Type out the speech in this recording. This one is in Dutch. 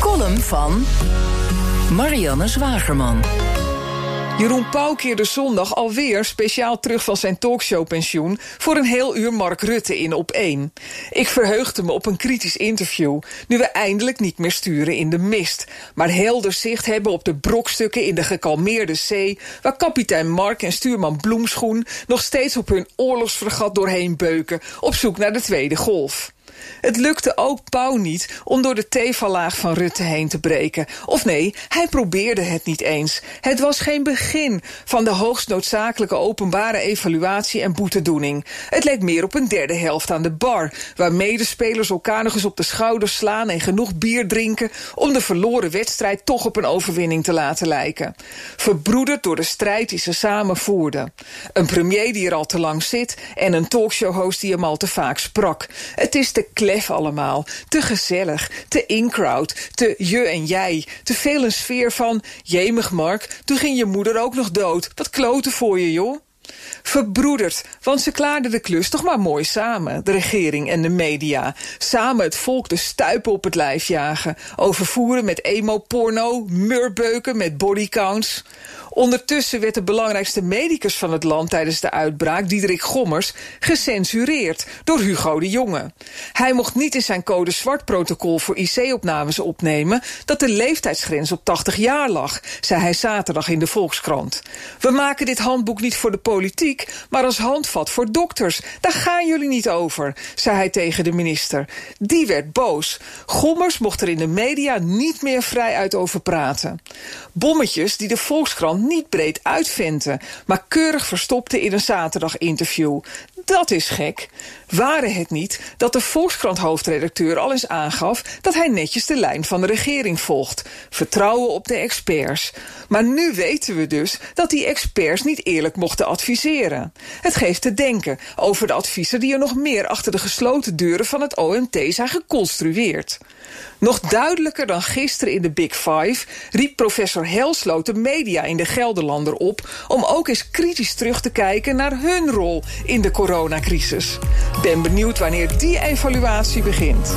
column van Marianne Zwagerman. Jeroen Pauw keerde zondag alweer speciaal terug van zijn talkshowpensioen voor een heel uur Mark Rutte in op één. Ik verheugde me op een kritisch interview, nu we eindelijk niet meer sturen in de mist, maar helder zicht hebben op de brokstukken in de gekalmeerde zee, waar kapitein Mark en stuurman Bloemschoen nog steeds op hun oorlogsvergat doorheen beuken, op zoek naar de tweede golf. Het lukte ook Pauw niet om door de tevallaag van Rutte heen te breken. Of nee, hij probeerde het niet eens. Het was geen begin van de hoogst noodzakelijke openbare evaluatie en boetedoening. Het leek meer op een derde helft aan de bar, waar medespelers elkaar nog eens op de schouders slaan en genoeg bier drinken om de verloren wedstrijd toch op een overwinning te laten lijken. Verbroederd door de strijd die ze samen voerden. Een premier die er al te lang zit en een talkshow-host die hem al te vaak sprak. Het is te klef allemaal. Te gezellig, te in-crowd, te je en jij. Te veel een sfeer van, jemig Mark, toen ging je moeder ook nog dood. Wat kloten voor je, joh. Verbroederd, want ze klaarden de klus toch maar mooi samen, de regering en de media. Samen het volk de stuipen op het lijf jagen. Overvoeren met emo-porno, murbeuken met bodycounts. Ondertussen werd de belangrijkste medicus van het land tijdens de uitbraak, Diederik Gommers, gecensureerd door Hugo de Jonge. Hij mocht niet in zijn code zwart protocol voor IC-opnames opnemen dat de leeftijdsgrens op 80 jaar lag, zei hij zaterdag in de Volkskrant. We maken dit handboek niet voor de politiek, maar als handvat voor dokters. Daar gaan jullie niet over, zei hij tegen de minister. Die werd boos. Gommers mocht er in de media niet meer vrij uit over praten. Bommetjes die de Volkskrant niet breed uitventen, maar keurig verstopte in een zaterdag-interview. Dat is gek. Waren het niet dat de Volkskrant-hoofdredacteur al eens aangaf dat hij netjes de lijn van de regering volgt? Vertrouwen op de experts. Maar nu weten we dus dat die experts niet eerlijk mochten adviseren. Het geeft te denken over de adviezen die er nog meer achter de gesloten deuren van het OMT zijn geconstrueerd. Nog duidelijker dan gisteren in de Big Five riep professor Helsloot de media in de Gelderlander op om ook eens kritisch terug te kijken naar hun rol in de coronacrisis. Ben benieuwd wanneer die evaluatie begint.